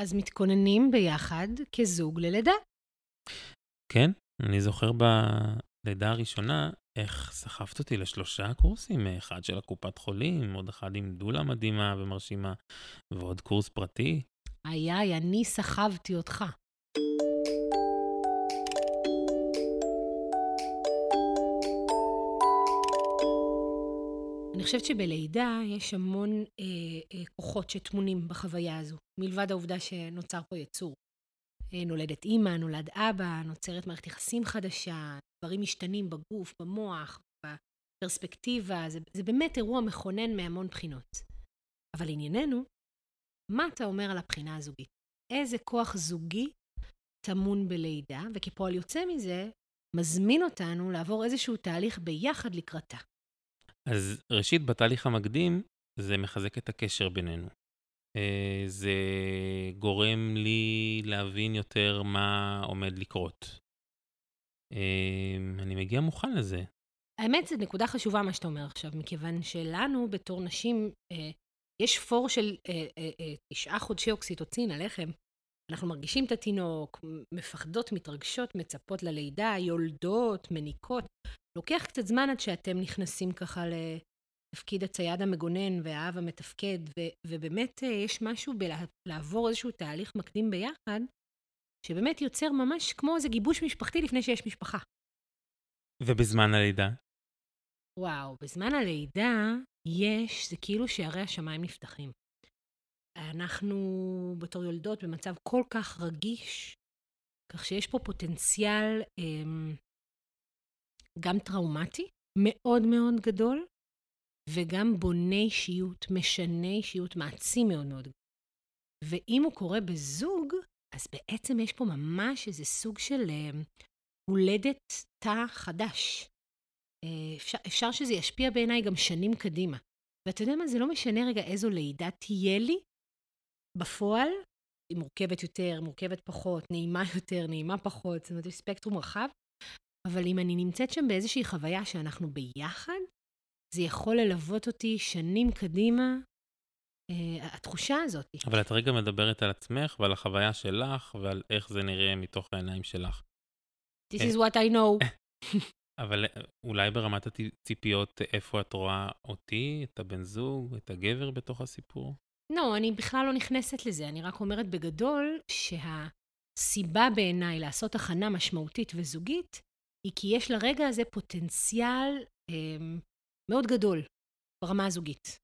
אז מתכוננים ביחד כזוג ללידה. כן, אני זוכר בלידה הראשונה איך סחבת אותי לשלושה קורסים, אחד של הקופת חולים, עוד אחד עם דולה מדהימה ומרשימה, ועוד קורס פרטי. איי איי, אני סחבתי אותך. אני חושבת שבלידה יש המון אה, אה, כוחות שטמונים בחוויה הזו, מלבד העובדה שנוצר פה יצור. אה, נולדת אימא, נולד אבא, נוצרת מערכת יחסים חדשה, דברים משתנים בגוף, במוח, בפרספקטיבה, זה, זה באמת אירוע מכונן מהמון בחינות. אבל ענייננו, מה אתה אומר על הבחינה הזוגית? איזה כוח זוגי טמון בלידה, וכפועל יוצא מזה, מזמין אותנו לעבור איזשהו תהליך ביחד לקראתה. אז ראשית, בתהליך המקדים, זה מחזק את הקשר בינינו. אה, זה גורם לי להבין יותר מה עומד לקרות. אה, אני מגיע מוכן לזה. האמת, זו נקודה חשובה מה שאתה אומר עכשיו, מכיוון שלנו, בתור נשים, אה, יש פור של תשעה חודשי אוקסיטוצין, הלחם. אנחנו מרגישים את התינוק, מפחדות, מתרגשות, מצפות ללידה, יולדות, מניקות. לוקח קצת זמן עד שאתם נכנסים ככה לתפקיד הצייד המגונן והאב המתפקד, ו- ובאמת אה, יש משהו בלעבור איזשהו תהליך מקדים ביחד, שבאמת יוצר ממש כמו איזה גיבוש משפחתי לפני שיש משפחה. ובזמן הלידה? וואו, בזמן הלידה יש, זה כאילו שערי השמיים נפתחים. אנחנו בתור יולדות במצב כל כך רגיש, כך שיש פה פוטנציאל אמ, גם טראומטי מאוד מאוד גדול, וגם בונה אישיות, משנה אישיות, מעצים מאוד מאוד גדול. ואם הוא קורה בזוג, אז בעצם יש פה ממש איזה סוג של uh, הולדת תא חדש. Uh, אפשר, אפשר שזה ישפיע בעיניי גם שנים קדימה. ואתה יודע מה, זה לא משנה רגע איזו לידה תהיה לי, בפועל, היא מורכבת יותר, מורכבת פחות, נעימה יותר, נעימה פחות, זאת אומרת, יש ספקטרום רחב, אבל אם אני נמצאת שם באיזושהי חוויה שאנחנו ביחד, זה יכול ללוות אותי שנים קדימה, uh, התחושה הזאת. אבל את רגע מדברת על עצמך ועל החוויה שלך ועל איך זה נראה מתוך העיניים שלך. This is what I know. אבל אה, אולי ברמת הציפיות, איפה את רואה אותי, את הבן זוג, את הגבר בתוך הסיפור? לא, אני בכלל לא נכנסת לזה, אני רק אומרת בגדול שהסיבה בעיניי לעשות הכנה משמעותית וזוגית, היא כי יש לרגע הזה פוטנציאל אה, מאוד גדול ברמה הזוגית.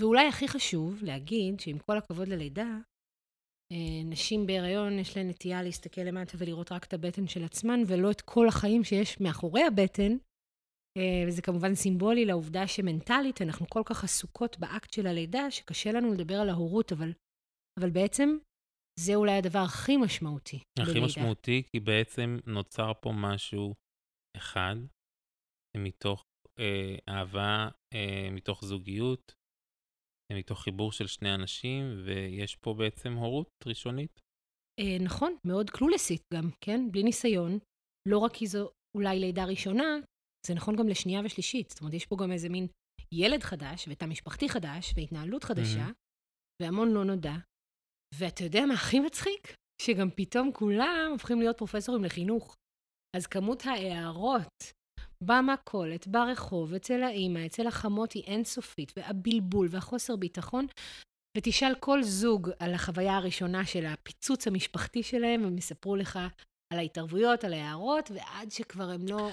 ואולי הכי חשוב להגיד שעם כל הכבוד ללידה, אה, נשים בהיריון יש להן נטייה להסתכל למטה ולראות רק את הבטן של עצמן, ולא את כל החיים שיש מאחורי הבטן. אה, וזה כמובן סימבולי לעובדה שמנטלית אנחנו כל כך עסוקות באקט של הלידה, שקשה לנו לדבר על ההורות, אבל, אבל בעצם זה אולי הדבר הכי משמעותי הכי בלידה. משמעותי, כי בעצם נוצר פה משהו אחד, מתוך אה, אהבה, אה, מתוך זוגיות, אה, מתוך חיבור של שני אנשים, ויש פה בעצם הורות ראשונית. אה, נכון, מאוד קלולסית גם, כן? בלי ניסיון. לא רק כי זו אולי לידה ראשונה, זה נכון גם לשנייה ושלישית. זאת אומרת, יש פה גם איזה מין ילד חדש, ותא משפחתי חדש, והתנהלות חדשה, mm-hmm. והמון לא נודע. ואתה יודע מה הכי מצחיק? שגם פתאום כולם הופכים להיות פרופסורים לחינוך. אז כמות ההערות במכולת, ברחוב, אצל האימא, אצל החמות היא אינסופית, והבלבול והחוסר ביטחון. ותשאל כל זוג על החוויה הראשונה של הפיצוץ המשפחתי שלהם, הם יספרו לך על ההתערבויות, על ההערות, ועד שכבר הם לא...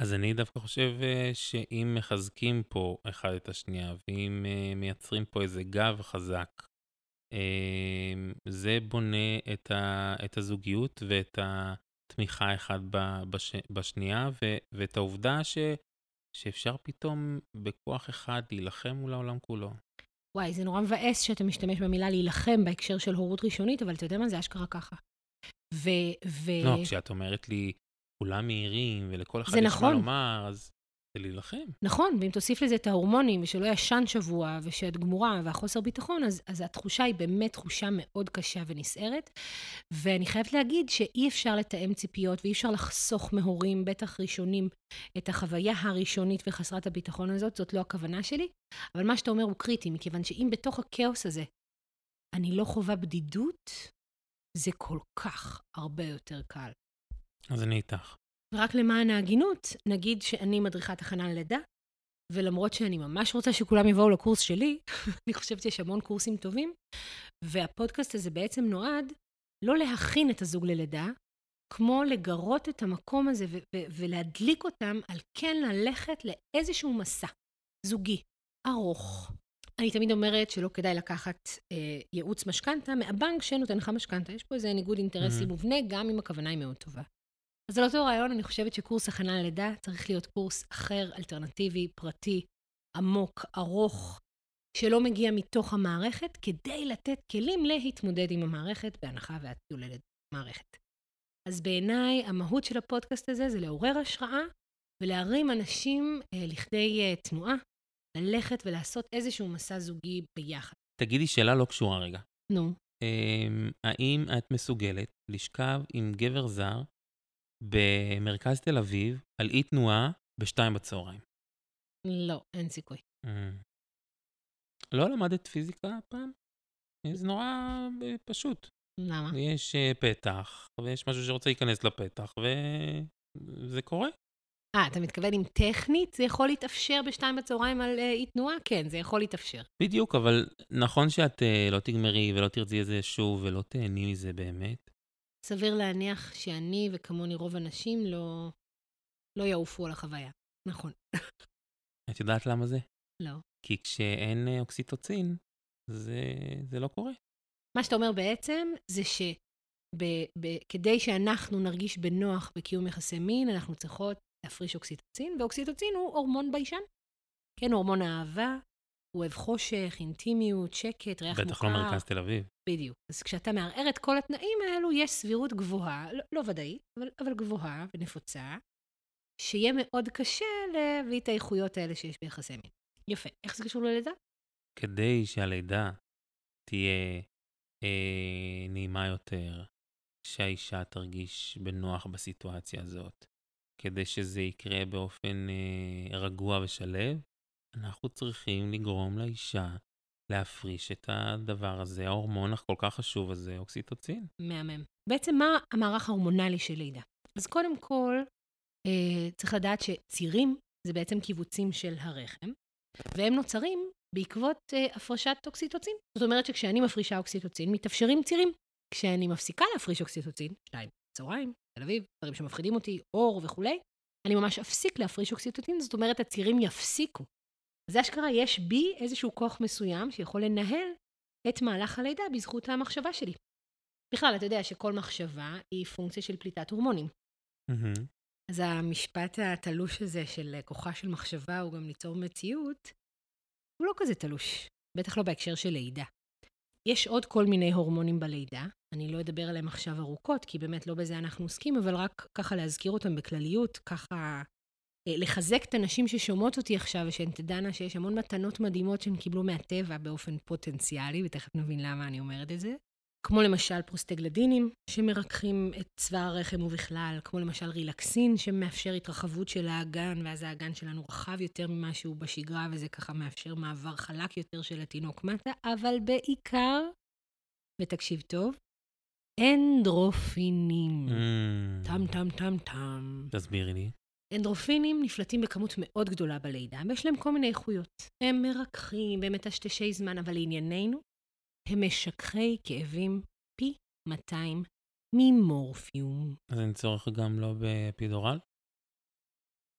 אז אני דווקא חושב אה, שאם מחזקים פה אחד את השנייה, ואם אה, מייצרים פה איזה גב חזק, אה, זה בונה את, ה, את הזוגיות ואת התמיכה אחד בש, בשנייה, ו, ואת העובדה ש, שאפשר פתאום בכוח אחד להילחם מול העולם כולו. וואי, זה נורא מבאס שאתה משתמש במילה להילחם בהקשר של הורות ראשונית, אבל אתה יודע מה, זה אשכרה ככה. ו... ו... לא, כשאת אומרת לי, כולם מהירים, ולכל אחד יש נכון. מה לומר, אז זה להילחם. נכון, ואם תוסיף לזה את ההורמונים, ושלא ישן שבוע, ושאת גמורה, והחוסר ביטחון, אז, אז התחושה היא באמת תחושה מאוד קשה ונסערת. ואני חייבת להגיד שאי אפשר לתאם ציפיות, ואי אפשר לחסוך מהורים, בטח ראשונים, את החוויה הראשונית וחסרת הביטחון הזאת, זאת לא הכוונה שלי. אבל מה שאתה אומר הוא קריטי, מכיוון שאם בתוך הכאוס הזה אני לא חווה בדידות, זה כל כך הרבה יותר קל. אז אני איתך. ורק למען ההגינות, נגיד שאני מדריכת הכנה ללידה, ולמרות שאני ממש רוצה שכולם יבואו לקורס שלי, אני חושבת שיש המון קורסים טובים, והפודקאסט הזה בעצם נועד לא להכין את הזוג ללידה, כמו לגרות את המקום הזה ו- ו- ולהדליק אותם על כן ללכת לאיזשהו מסע זוגי, ארוך. אני תמיד אומרת שלא כדאי לקחת אה, ייעוץ משכנתה מהבנק שנותן לך משכנתה. יש פה איזה ניגוד אינטרסים mm-hmm. מובנה, גם אם הכוונה היא מאוד טובה. אז על אותו רעיון, אני חושבת שקורס הכנה ללידה צריך להיות קורס אחר, אלטרנטיבי, פרטי, עמוק, ארוך, שלא מגיע מתוך המערכת, כדי לתת כלים להתמודד עם המערכת, בהנחה ואת יולדת מערכת. אז בעיניי, המהות של הפודקאסט הזה זה לעורר השראה ולהרים אנשים אה, לכדי אה, תנועה, ללכת ולעשות איזשהו מסע זוגי ביחד. תגידי שאלה לא קשורה רגע. נו. אה, האם את מסוגלת לשכב עם גבר זר במרכז תל אביב על אי תנועה בשתיים בצהריים? לא, אין סיכוי. Mm. לא למדת פיזיקה פעם? זה נורא אה, פשוט. למה? יש uh, פתח, ויש משהו שרוצה להיכנס לפתח, וזה קורה. אה, אתה מתכוון אם טכנית זה יכול להתאפשר בשתיים בצהריים על אי uh, תנועה? כן, זה יכול להתאפשר. בדיוק, אבל נכון שאת לא תגמרי ולא תרצי את זה שוב ולא תהני מזה באמת. סביר להניח שאני וכמוני רוב הנשים לא, לא יעופו על החוויה. נכון. את יודעת למה זה? לא. כי כשאין אה, אוקסיטוצין, זה, זה לא קורה. מה שאתה אומר בעצם, זה שכדי שאנחנו נרגיש בנוח בקיום יחסי מין, אנחנו צריכות להפריש אוקסיטוצין, ואוקסיטוצין הוא הורמון ביישן. כן, הורמון האהבה, הוא אוהב חושך, אינטימיות, שקט, ריח מוכר. בטח לא מרכז תל אביב. בדיוק. אז כשאתה מערער את כל התנאים האלו, יש סבירות גבוהה, לא, לא ודאית, אבל, אבל גבוהה ונפוצה, שיהיה מאוד קשה להביא את האיכויות האלה שיש ביחסי מין. יפה. איך זה קשור ללידה? כדי שהלידה תהיה אה, נעימה יותר, שהאישה תרגיש בנוח בסיטואציה הזאת, כדי שזה יקרה באופן אה, רגוע ושלב, אנחנו צריכים לגרום לאישה להפריש את הדבר הזה, ההורמון הכל כך חשוב הזה, אוקסיטוצין. מהמם. בעצם מה המערך ההורמונלי של לידה? אז קודם כל, אה, צריך לדעת שצירים זה בעצם קיבוצים של הרחם, והם נוצרים בעקבות אה, הפרשת אוקסיטוצין. זאת אומרת שכשאני מפרישה אוקסיטוצין, מתאפשרים צירים. כשאני מפסיקה להפריש אוקסיטוצין, שתיים, צהריים, תל אביב, דברים שמפחידים אותי, אור וכולי, אני ממש אפסיק להפריש אוקסיטוצין, זאת אומרת, הצירים יפסיקו. זה אשכרה, יש בי איזשהו כוח מסוים שיכול לנהל את מהלך הלידה בזכות המחשבה שלי. בכלל, אתה יודע שכל מחשבה היא פונקציה של פליטת הורמונים. Mm-hmm. אז המשפט התלוש הזה של כוחה של מחשבה הוא גם ליצור מציאות, הוא לא כזה תלוש, בטח לא בהקשר של לידה. יש עוד כל מיני הורמונים בלידה, אני לא אדבר עליהם עכשיו ארוכות, כי באמת לא בזה אנחנו עוסקים, אבל רק ככה להזכיר אותם בכלליות, ככה לחזק את הנשים ששומעות אותי עכשיו, ושהן תדענה שיש המון מתנות מדהימות שהן קיבלו מהטבע באופן פוטנציאלי, ותכף נבין למה אני אומרת את זה. כמו למשל פרוסטגלדינים, שמרככים את צבא הרחם ובכלל, כמו למשל רילקסין, שמאפשר התרחבות של האגן, ואז האגן שלנו רחב יותר ממה שהוא בשגרה, וזה ככה מאפשר מעבר חלק יותר של התינוק מטה, אבל בעיקר, ותקשיב טוב, אנדרופינים. Mm. טם טם טם טם. תסבירי לי. אנדרופינים נפלטים בכמות מאוד גדולה בלידה, ויש להם כל מיני איכויות. הם מרככים, הם מטשטשי זמן, אבל לענייננו, הם משככי כאבים פי 200 ממורפיום. אז אין צורך גם לא באפידורל?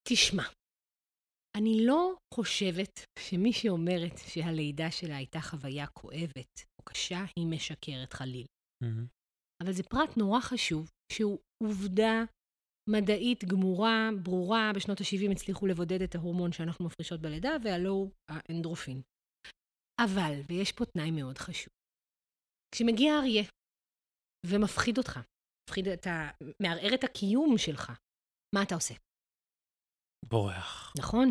תשמע, אני לא חושבת שמי שאומרת שהלידה שלה הייתה חוויה כואבת או קשה, היא משקרת חליל. Mm-hmm. אבל זה פרט נורא חשוב, שהוא עובדה מדעית גמורה, ברורה, בשנות ה-70 הצליחו לבודד את ההורמון שאנחנו מפרישות בלידה, והלא הוא האנדרופין. אבל, ויש פה תנאי מאוד חשוב, כשמגיע אריה ומפחיד אותך, מפחיד את ה... מערער את הקיום שלך, מה אתה עושה? בורח. נכון,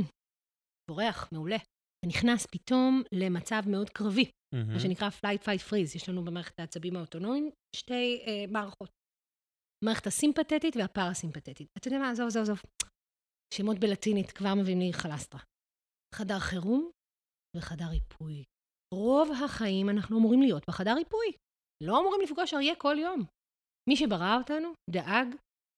בורח, מעולה. אתה נכנס פתאום למצב מאוד קרבי, mm-hmm. מה שנקרא flight fight freeze. יש לנו במערכת העצבים האוטונומיים שתי אה, מערכות. המערכת הסימפתטית והפרסימפתטית. אתה יודע מה, עזוב, עזוב, עזוב. שמות בלטינית כבר מביאים לי חלסטרה. חדר חירום וחדר ריפוי. רוב החיים אנחנו אמורים להיות בחדר ריפוי. לא אמורים לפגוש אריה כל יום. מי שברא אותנו דאג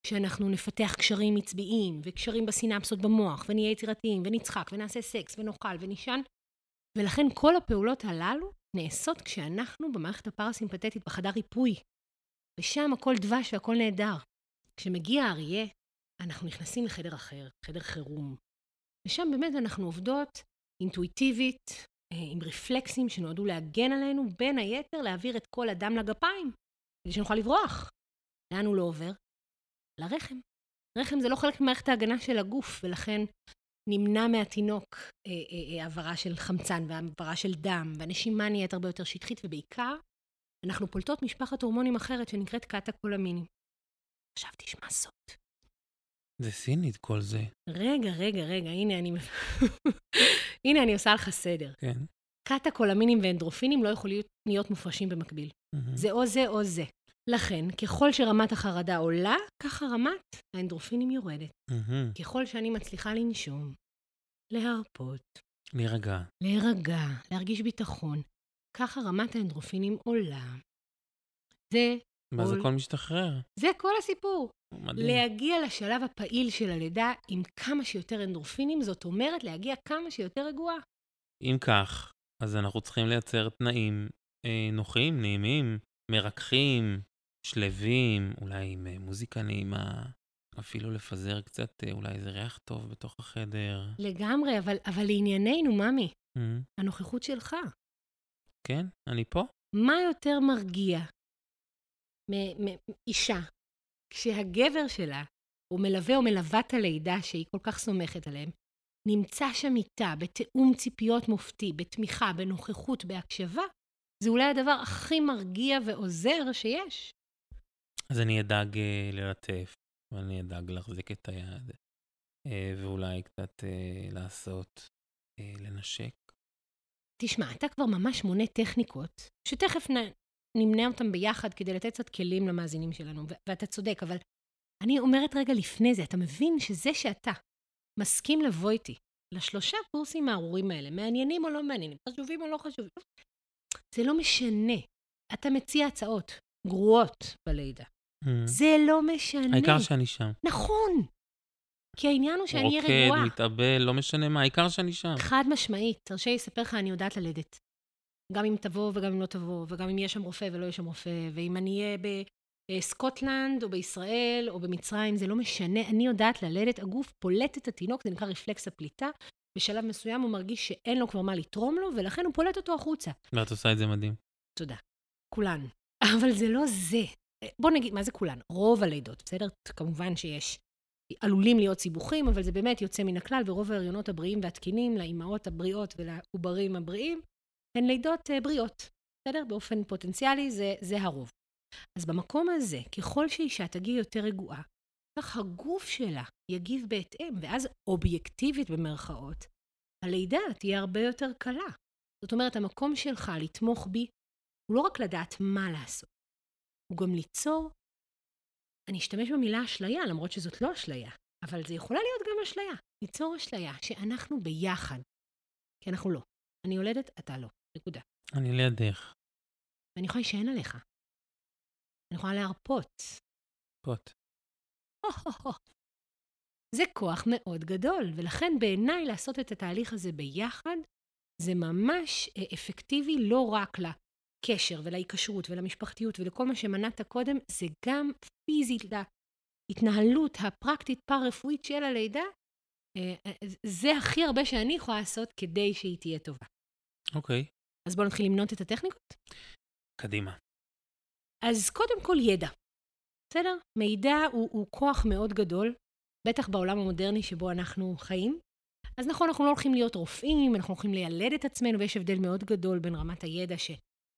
שאנחנו נפתח קשרים עצביים וקשרים בסינפסות במוח, ונהיה יצירתיים, ונצחק, ונעשה סקס, ונאכל, ונישן. ולכן כל הפעולות הללו נעשות כשאנחנו במערכת הפרסימפטית בחדר ריפוי. ושם הכל דבש והכל נהדר. כשמגיע האריה, אנחנו נכנסים לחדר אחר, חדר חירום. ושם באמת אנחנו עובדות אינטואיטיבית, אה, עם רפלקסים שנועדו להגן עלינו, בין היתר להעביר את כל הדם לגפיים, כדי שנוכל לברוח. לאן הוא לא עובר? לרחם. רחם זה לא חלק ממערכת ההגנה של הגוף, ולכן נמנע מהתינוק אה, אה, העברה של חמצן והעברה של דם, והנשימה נהיית הרבה יותר שטחית, ובעיקר, אנחנו פולטות משפחת הורמונים אחרת שנקראת קטקולמינים. עכשיו תשמע סוד. זה סינית כל זה. רגע, רגע, רגע, הנה אני... הנה אני עושה לך סדר. כן. קטקולמינים ואנדרופינים לא יכולים להיות מופרשים במקביל. מהמם. זה או זה או זה. לכן, ככל שרמת החרדה עולה, ככה רמת האנדרופינים יורדת. מהמם. ככל שאני מצליחה לנשום, להרפות, להירגע. להירגע, להרגיש ביטחון, ככה רמת האנדרופינים עולה. זה, ואז כל- הכל משתחרר. זה כל הסיפור. מדהים. להגיע לשלב הפעיל של הלידה עם כמה שיותר אנדרופינים, זאת אומרת להגיע כמה שיותר רגועה. אם כך, אז אנחנו צריכים לייצר תנאים אה, נוחים, נעימים, מרככים, שלווים, אולי עם אה, מוזיקה נעימה, אפילו לפזר קצת אה, אולי איזה ריח טוב בתוך החדר. לגמרי, אבל, אבל לענייננו, ממי, אה, הנוכחות שלך. כן, אני פה. מה יותר מרגיע מאישה כשהגבר שלה, הוא מלווה או מלוות הלידה שהיא כל כך סומכת עליהם, נמצא שם איתה בתיאום ציפיות מופתי, בתמיכה, בנוכחות, בהקשבה, זה אולי הדבר הכי מרגיע ועוזר שיש. אז אני אדאג אה, ללטף, ואני אדאג להחזיק את היד, אה, ואולי קצת אה, לעשות, לנשק. תשמע, אתה כבר ממש מונה טכניקות, שתכף נ, נמנה אותן ביחד כדי לתת קצת כלים למאזינים שלנו, ו- ואתה צודק, אבל אני אומרת רגע לפני זה, אתה מבין שזה שאתה מסכים לבוא איתי לשלושה קורסים הארורים האלה, מעניינים או לא מעניינים, חשובים או לא חשובים, זה לא משנה. אתה מציע הצעות גרועות בלידה. אה, זה לא משנה. העיקר שאני שם. נכון. כי העניין הוא שאני אהיה רוקד, רגועה. מתאבל, לא משנה מה, העיקר שאני שם. חד משמעית, תרשה לי לספר לך, אני יודעת ללדת. גם אם תבוא וגם אם לא תבוא, וגם אם יהיה שם רופא ולא יהיה שם רופא, ואם אני אהיה בסקוטלנד, או בישראל, או במצרים, זה לא משנה, אני יודעת ללדת, הגוף פולט את התינוק, זה נקרא רפלקס הפליטה. בשלב מסוים הוא מרגיש שאין לו כבר מה לתרום לו, ולכן הוא פולט אותו החוצה. ואת עושה את זה מדהים. תודה. כולן. אבל זה לא זה. בוא נגיד, מה זה כולן? רוב הלידות, בסדר? כמובן שיש, עלולים להיות סיבוכים, אבל זה באמת יוצא מן הכלל, ורוב ההריונות הבריאים והתקינים, לאימהות הבריאות ולעוברים הבריאים, הן לידות אה, בריאות, בסדר? באופן פוטנציאלי זה, זה הרוב. אז במקום הזה, ככל שאישה תגיע יותר רגועה, כך הגוף שלה יגיב בהתאם, ואז אובייקטיבית במרכאות, הלידה תהיה הרבה יותר קלה. זאת אומרת, המקום שלך לתמוך בי הוא לא רק לדעת מה לעשות, הוא גם ליצור, אני אשתמש במילה אשליה, למרות שזאת לא אשליה, אבל זה יכולה להיות גם אשליה. ליצור אשליה שאנחנו ביחד, כי אנחנו לא. אני יולדת, אתה לא. נקודה. אני לידך. ואני יכולה להישען עליך. אני יכולה להרפות. פוט. זה כוח מאוד גדול, ולכן בעיניי לעשות את התהליך הזה ביחד, זה ממש אה, אפקטיבי לא רק לקשר ולהיקשרות ולמשפחתיות ולכל מה שמנעת קודם, זה גם פיזית להתנהלות הפרקטית פאר-רפואית של הלידה. אה, אה, זה הכי הרבה שאני יכולה לעשות כדי שהיא תהיה טובה. אוקיי, אז בואו נתחיל למנות את הטכניקות. קדימה. אז קודם כל ידע, בסדר? מידע הוא, הוא כוח מאוד גדול, בטח בעולם המודרני שבו אנחנו חיים. אז נכון, אנחנו לא הולכים להיות רופאים, אנחנו הולכים לילד את עצמנו, ויש הבדל מאוד גדול בין רמת הידע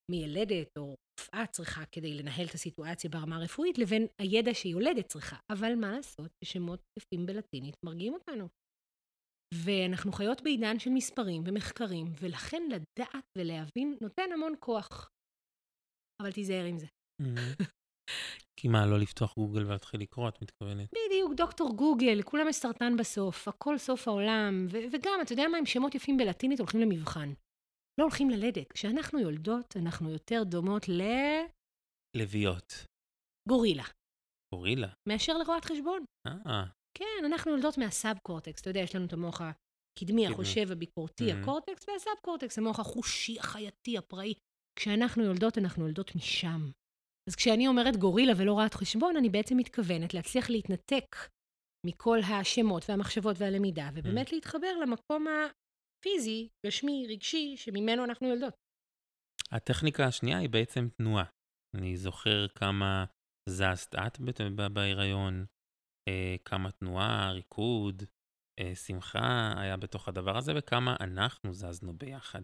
שמיילדת או רופאה צריכה כדי לנהל את הסיטואציה ברמה הרפואית, לבין הידע שיולדת צריכה. אבל מה לעשות, ששמות יפים בלטינית מרגיעים אותנו. ואנחנו חיות בעידן של מספרים ומחקרים, ולכן לדעת ולהבין נותן המון כוח. אבל תיזהר עם זה. כי מה, לא לפתוח גוגל ולהתחיל לקרוא, את מתכוונת? בדיוק, דוקטור גוגל, לכולם יש סרטן בסוף, הכל סוף העולם, ו- וגם, אתה יודע מה, עם שמות יפים בלטינית הולכים למבחן. לא הולכים ללדת. כשאנחנו יולדות, אנחנו יותר דומות ל... לביאות. גורילה. גורילה. מאשר לרואת חשבון. אה, כן, אנחנו יולדות מהסאב קורטקס. אתה יודע, יש לנו את המוח הקדמי, החושב, הביקורתי, Mhm. הקורטקס, והסאב קורטקס, המוח החושי, החייתי, הפראי. כשאנחנו יולדות, אנחנו יולדות משם. אז כשאני אומרת גורילה ולא רואת חשבון, אני בעצם מתכוונת להצליח להתנתק מכל השמות והמחשבות והלמידה, ובאמת להתחבר למקום הפיזי, גשמי, רגשי, שממנו אנחנו יולדות. הטכניקה השנייה היא בעצם תנועה. אני זוכר כמה זזת את בהיריון, אה, כמה תנועה, ריקוד, אה, שמחה היה בתוך הדבר הזה, וכמה אנחנו זזנו ביחד.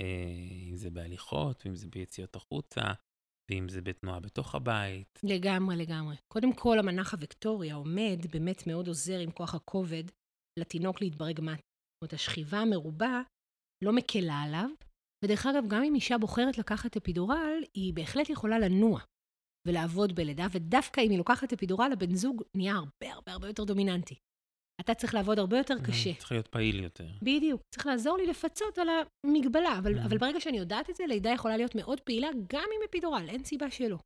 אה, אם זה בהליכות, ואם זה ביציאות החוצה, ואם זה בתנועה בתוך הבית. לגמרי, לגמרי. קודם כל, המנח הוקטורי, העומד, באמת מאוד עוזר עם כוח הכובד לתינוק להתברג מטה. זאת השכיבה המרובה לא מקלה עליו, ודרך אגב, גם אם אישה בוחרת לקחת אפידורל, היא בהחלט יכולה לנוע ולעבוד בלידה, ודווקא אם היא לוקחת אפידורל, הבן זוג נהיה הרבה הרבה הרבה יותר דומיננטי. אתה צריך לעבוד הרבה יותר קשה. צריך להיות פעיל יותר. בדיוק, צריך לעזור לי לפצות על המגבלה, אבל, Mhm. אבל ברגע שאני יודעת את זה, לידה יכולה להיות מאוד פעילה גם עם אפידורל, אין סיבה שלא.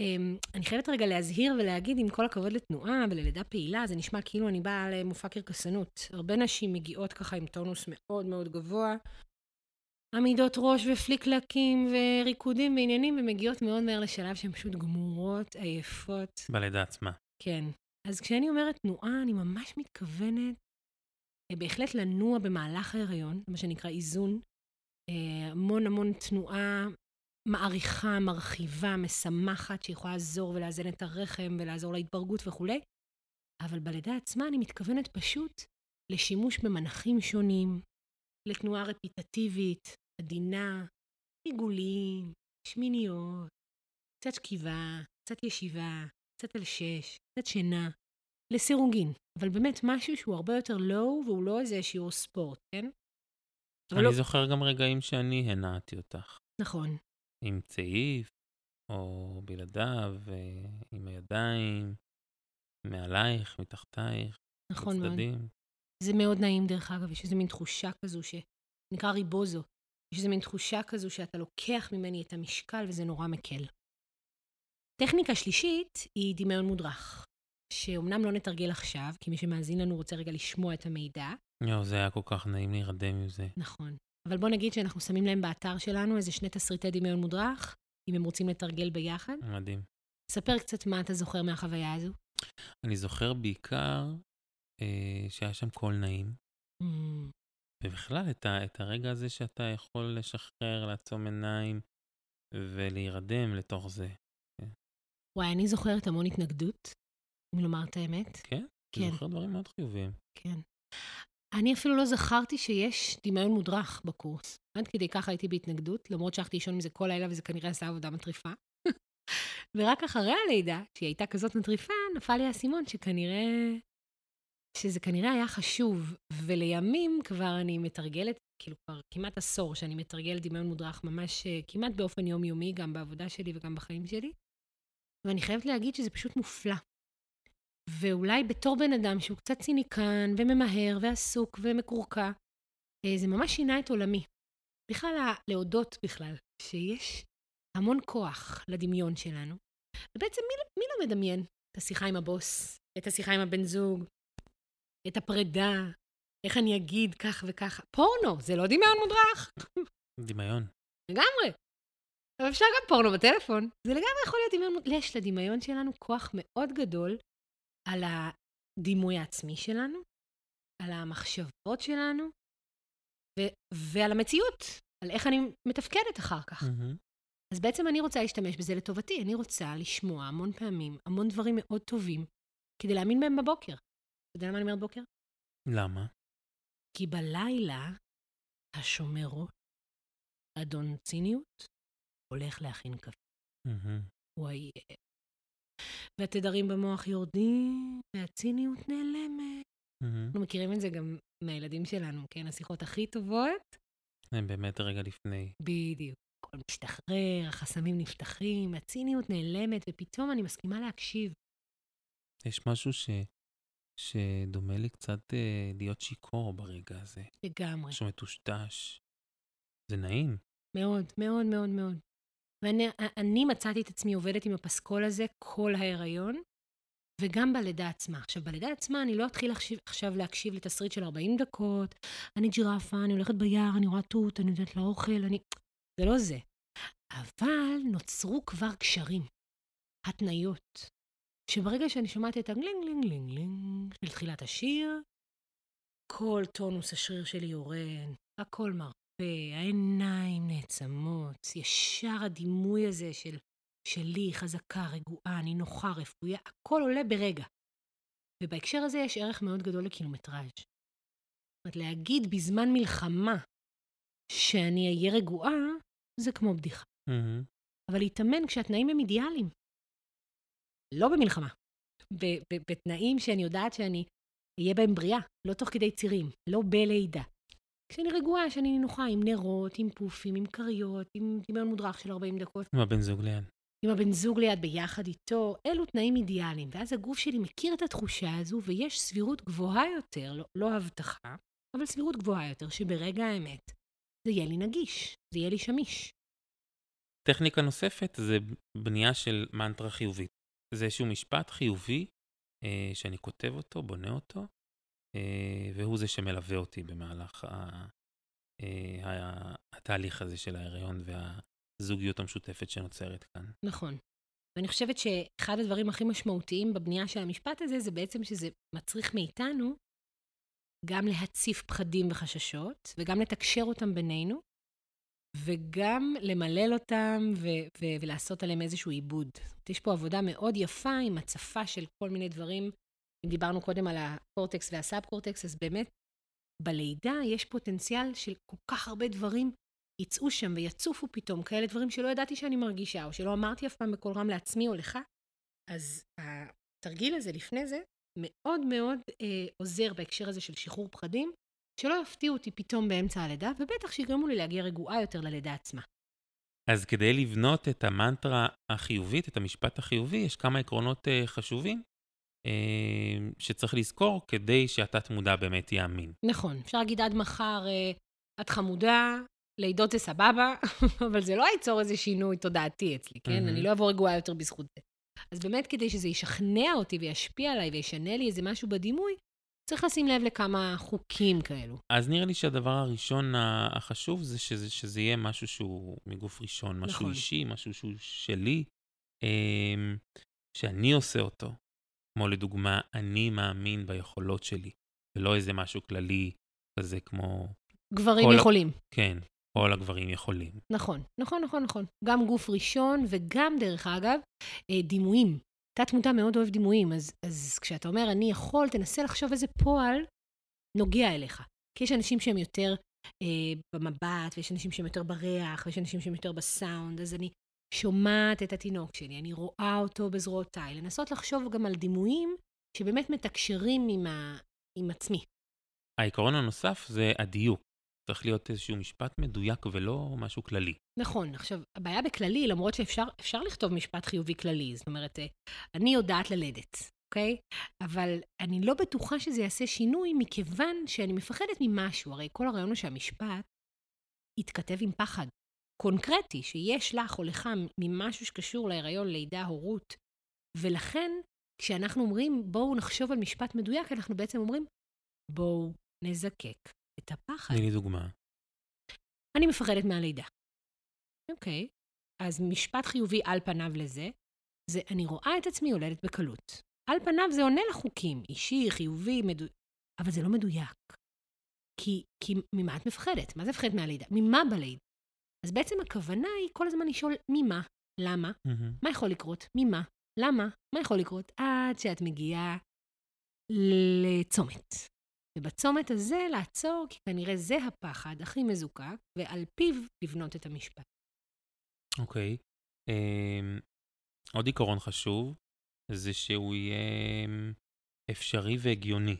Um, אני חייבת רגע להזהיר ולהגיד, עם כל הכבוד לתנועה וללידה פעילה, זה נשמע כאילו אני באה למופע קרקסנות. הרבה נשים מגיעות ככה עם טונוס מאוד מאוד גבוה, עמידות ראש ופליקלקים וריקודים ועניינים, ומגיעות מאוד מהר לשלב שהן פשוט גמורות, עייפות. בלידה עצמה. כן. אז כשאני אומרת תנועה, אני ממש מתכוונת אה, בהחלט לנוע במהלך ההיריון, מה שנקרא איזון. אה, המון המון תנועה מעריכה, מרחיבה, משמחת, שיכולה לעזור ולאזן את הרחם ולעזור להתברגות וכולי. אבל בלידה עצמה אני מתכוונת פשוט לשימוש במנחים שונים, לתנועה רפיטטיבית, עדינה, עיגולים, שמיניות, קצת שכיבה, קצת ישיבה, קצת על שש, קצת שינה, לסירוגין. אבל באמת משהו שהוא הרבה יותר לואו, והוא לא איזה שיעור ספורט, כן? אני לא... זוכר גם רגעים שאני הנעתי אותך. נכון. עם צעיף, או בלעדיו, אה, עם הידיים, מעלייך, מתחתייך, נכון מאוד. בצדדים. זה מאוד נעים, דרך אגב, יש איזו מין תחושה כזו שנקרא ריבוזו. יש איזו מין תחושה כזו שאתה לוקח ממני את המשקל וזה נורא מקל. טכניקה שלישית היא דמיון מודרך, שאומנם לא נתרגל עכשיו, כי מי שמאזין לנו רוצה רגע לשמוע את המידע, יואו, זה היה כל כך נעים להירדם עם זה. נכון. אבל בוא נגיד שאנחנו שמים להם באתר שלנו איזה שני תסריטי דמיון מודרך, אם הם רוצים לתרגל ביחד. מדהים. ספר קצת מה אתה זוכר מהחוויה הזו. אני זוכר בעיקר אה, שהיה שם קול נעים, Mm, ובכלל את, ה, את הרגע הזה שאתה יכול לשחרר, לעצום עיניים ולהירדם לתוך זה. וואי, אני זוכרת המון התנגדות, אם לומר את האמת. כן? כן. אני זוכר דברים מאוד חיוביים. כן. אני אפילו לא זכרתי שיש דמיון מודרך בקורס. עד כדי ככה הייתי בהתנגדות, למרות שהלכתי לישון עם זה כל לילה וזה כנראה עשה עבודה מטריפה. ורק אחרי הלידה, שהיא הייתה כזאת מטריפה, נפל לי האסימון שכנראה... שזה כנראה היה חשוב. ולימים כבר אני מתרגלת, כאילו כבר כמעט עשור שאני מתרגלת דמיון מודרך ממש אה, כמעט באופן יומיומי, גם בעבודה שלי וגם בחיים שלי. ואני חייבת להגיד שזה פשוט מופלא. ואולי בתור בן אדם שהוא קצת ציניקן וממהר ועסוק ומקורקע, אה, זה ממש שינה את עולמי. בכלל, להודות בכלל, שיש המון כוח לדמיון שלנו. ובעצם מי, מי לא מדמיין את השיחה עם הבוס, את השיחה עם הבן זוג, את הפרידה, איך אני אגיד כך וככה. פורנו, זה לא דמיון מודרך. דמיון. לגמרי. אבל אפשר גם פורנו בטלפון. זה לגמרי יכול להיות דמיון, יש לדמיון שלנו כוח מאוד גדול על הדימוי העצמי שלנו, על המחשבות שלנו, ו- ועל המציאות, על איך אני מתפקדת אחר כך. מהמם. אז בעצם אני רוצה להשתמש בזה לטובתי. אני רוצה לשמוע המון פעמים, המון דברים מאוד טובים, כדי להאמין בהם בבוקר. אתה יודע למה אני אומרת בוקר? למה? כי בלילה השומרות, אדון ציניות, הולך להכין קפה. מהמם. הוא עייף. והתדרים במוח יורדים, והציניות נעלמת. מהמם. אנחנו מכירים את זה גם מהילדים שלנו, כן? השיחות הכי טובות, הם באמת רגע לפני. בדיוק. הכל משתחרר, החסמים נפתחים, הציניות נעלמת, ופתאום אני מסכימה להקשיב. יש משהו ש... שדומה לי קצת אה, להיות שיכור ברגע הזה. לגמרי. משהו מטושטש. זה נעים. מאוד, מאוד, מאוד, מאוד. ואני מצאתי את עצמי עובדת עם הפסקול הזה כל ההיריון, וגם בלידה עצמה. עכשיו, בלידה עצמה אני לא אתחיל עכשיו להקשיב לתסריט של 40 דקות, אני ג'ירפה, אני הולכת ביער, אני רואה תות, אני יודעת לאוכל, אני... זה לא זה. אבל נוצרו כבר קשרים, התניות, שברגע שאני שומעת את הגלינג לינג לינג לינג של תחילת השיר, כל טונוס השריר שלי יורד, הכל מרפא, העיניים נעצמות, ישר הדימוי הזה של שלי, חזקה, רגועה, נינוחה, רפויה, הכל עולה ברגע. ובהקשר הזה יש ערך מאוד גדול לקילומטראז'. זאת אומרת, להגיד בזמן מלחמה שאני אהיה רגועה, זה כמו בדיחה. Mm-hmm. אבל להתאמן כשהתנאים הם אידיאליים. לא במלחמה. בתנאים שאני יודעת שאני אהיה בהם בריאה, לא תוך כדי צירים, לא בלידה. כשאני רגועה, שאני נינוחה, עם נרות, עם פופים, עם כריות, עם דמיון מודרך של 40 דקות. עם הבן זוג ליד. עם הבן זוג ליד ביחד איתו, אלו תנאים אידיאליים. ואז הגוף שלי מכיר את התחושה הזו, ויש סבירות גבוהה יותר, לא, לא הבטחה, אבל סבירות גבוהה יותר, שברגע האמת זה יהיה לי נגיש, זה יהיה לי שמיש. טכניקה נוספת זה בנייה של מנטרה חיובית. זה איזשהו משפט חיובי אה, שאני כותב אותו, בונה אותו, והוא זה שמלווה אותי במהלך ה, אה, התהליך הזה של ההיריון והזוגיות המשותפת שנוצרת כאן. נכון. ואני חושבת שאחד הדברים הכי משמעותיים בבנייה של המשפט הזה, זה בעצם שזה מצריך מאיתנו גם להציף פחדים וחששות, וגם לתקשר אותם בינינו, וגם למלל אותם ו- ו- ולעשות עליהם איזשהו עיבוד. יש פה עבודה מאוד יפה עם הצפה של כל מיני דברים. אם דיברנו קודם על הקורטקס והסאב-קורטקס, אז באמת, בלידה יש פוטנציאל של כל כך הרבה דברים יצאו שם ויצופו פתאום, כאלה דברים שלא ידעתי שאני מרגישה, או שלא אמרתי אף פעם בקול רם לעצמי או לך. אז התרגיל הזה לפני זה מאוד מאוד אה, עוזר בהקשר הזה של שחרור פחדים, שלא יפתיעו אותי פתאום באמצע הלידה, ובטח שיגרמו לי להגיע רגועה יותר ללידה עצמה. אז כדי לבנות את המנטרה החיובית, את המשפט החיובי, יש כמה עקרונות uh, חשובים שצריך לזכור כדי שהתת-מודע באמת יאמין. נכון, אפשר להגיד עד מחר, uh, את חמודה, לידות זה סבבה, אבל זה לא ייצור איזה שינוי תודעתי אצלי, כן? Mm-hmm. אני לא אבוא רגועה יותר בזכות זה. אז באמת, כדי שזה ישכנע אותי וישפיע עליי וישנה לי איזה משהו בדימוי, צריך לשים לב לכמה חוקים כאלו. אז נראה לי שהדבר הראשון החשוב זה שזה, שזה יהיה משהו שהוא מגוף ראשון, משהו נכון. אישי, משהו שהוא שלי, אמ, שאני עושה אותו. כמו לדוגמה, אני מאמין ביכולות שלי, ולא איזה משהו כללי כזה כמו... גברים יכולים. ה... כן, כל הגברים יכולים. נכון, נכון, נכון, נכון. גם גוף ראשון וגם, דרך אגב, אה, דימויים. תת-מודע מאוד אוהב דימויים, אז, אז כשאתה אומר, אני יכול, תנסה לחשוב איזה פועל נוגע אליך. כי יש אנשים שהם יותר אה, במבט, ויש אנשים שהם יותר בריח, ויש אנשים שהם יותר בסאונד, אז אני שומעת את התינוק שלי, אני רואה אותו בזרועותיי. לנסות לחשוב גם על דימויים שבאמת מתקשרים עם, ה, עם עצמי. העיקרון הנוסף זה הדיוק. צריך להיות איזשהו משפט מדויק ולא משהו כללי. נכון. עכשיו, הבעיה בכללי, למרות שאפשר לכתוב משפט חיובי כללי, זאת אומרת, אה, אני יודעת ללדת, אוקיי? אבל אני לא בטוחה שזה יעשה שינוי, מכיוון שאני מפחדת ממשהו. הרי כל הרעיון הוא שהמשפט יתכתב עם פחד קונקרטי, שיש לך או לך ממשהו שקשור להיריון, לידה, הורות. ולכן, כשאנחנו אומרים, בואו נחשוב על משפט מדויק, אנחנו בעצם אומרים, בואו נזקק את הפחד. תני לי דוגמה. אני מפחדת מהלידה. אוקיי, אז משפט חיובי על פניו לזה, זה אני רואה את עצמי יולדת בקלות. על פניו זה עונה לחוקים, אישי, חיובי, מדויק, אבל זה לא מדויק. כי, כי ממה את מפחדת? מה זה מפחדת מהלידה? ממה בלידה? אז בעצם הכוונה היא כל הזמן לשאול ממה, למה. מה יכול לקרות, ממה, למה, מה יכול לקרות, עד שאת מגיעה לצומת. ובצומת הזה לעצור, כי כנראה זה הפחד הכי מזוקק, ועל פיו לבנות את המשפט. אוקיי. Okay. אמ, um, עוד עיקרון חשוב, זה שהוא יהיה אמ, אפשרי והגיוני.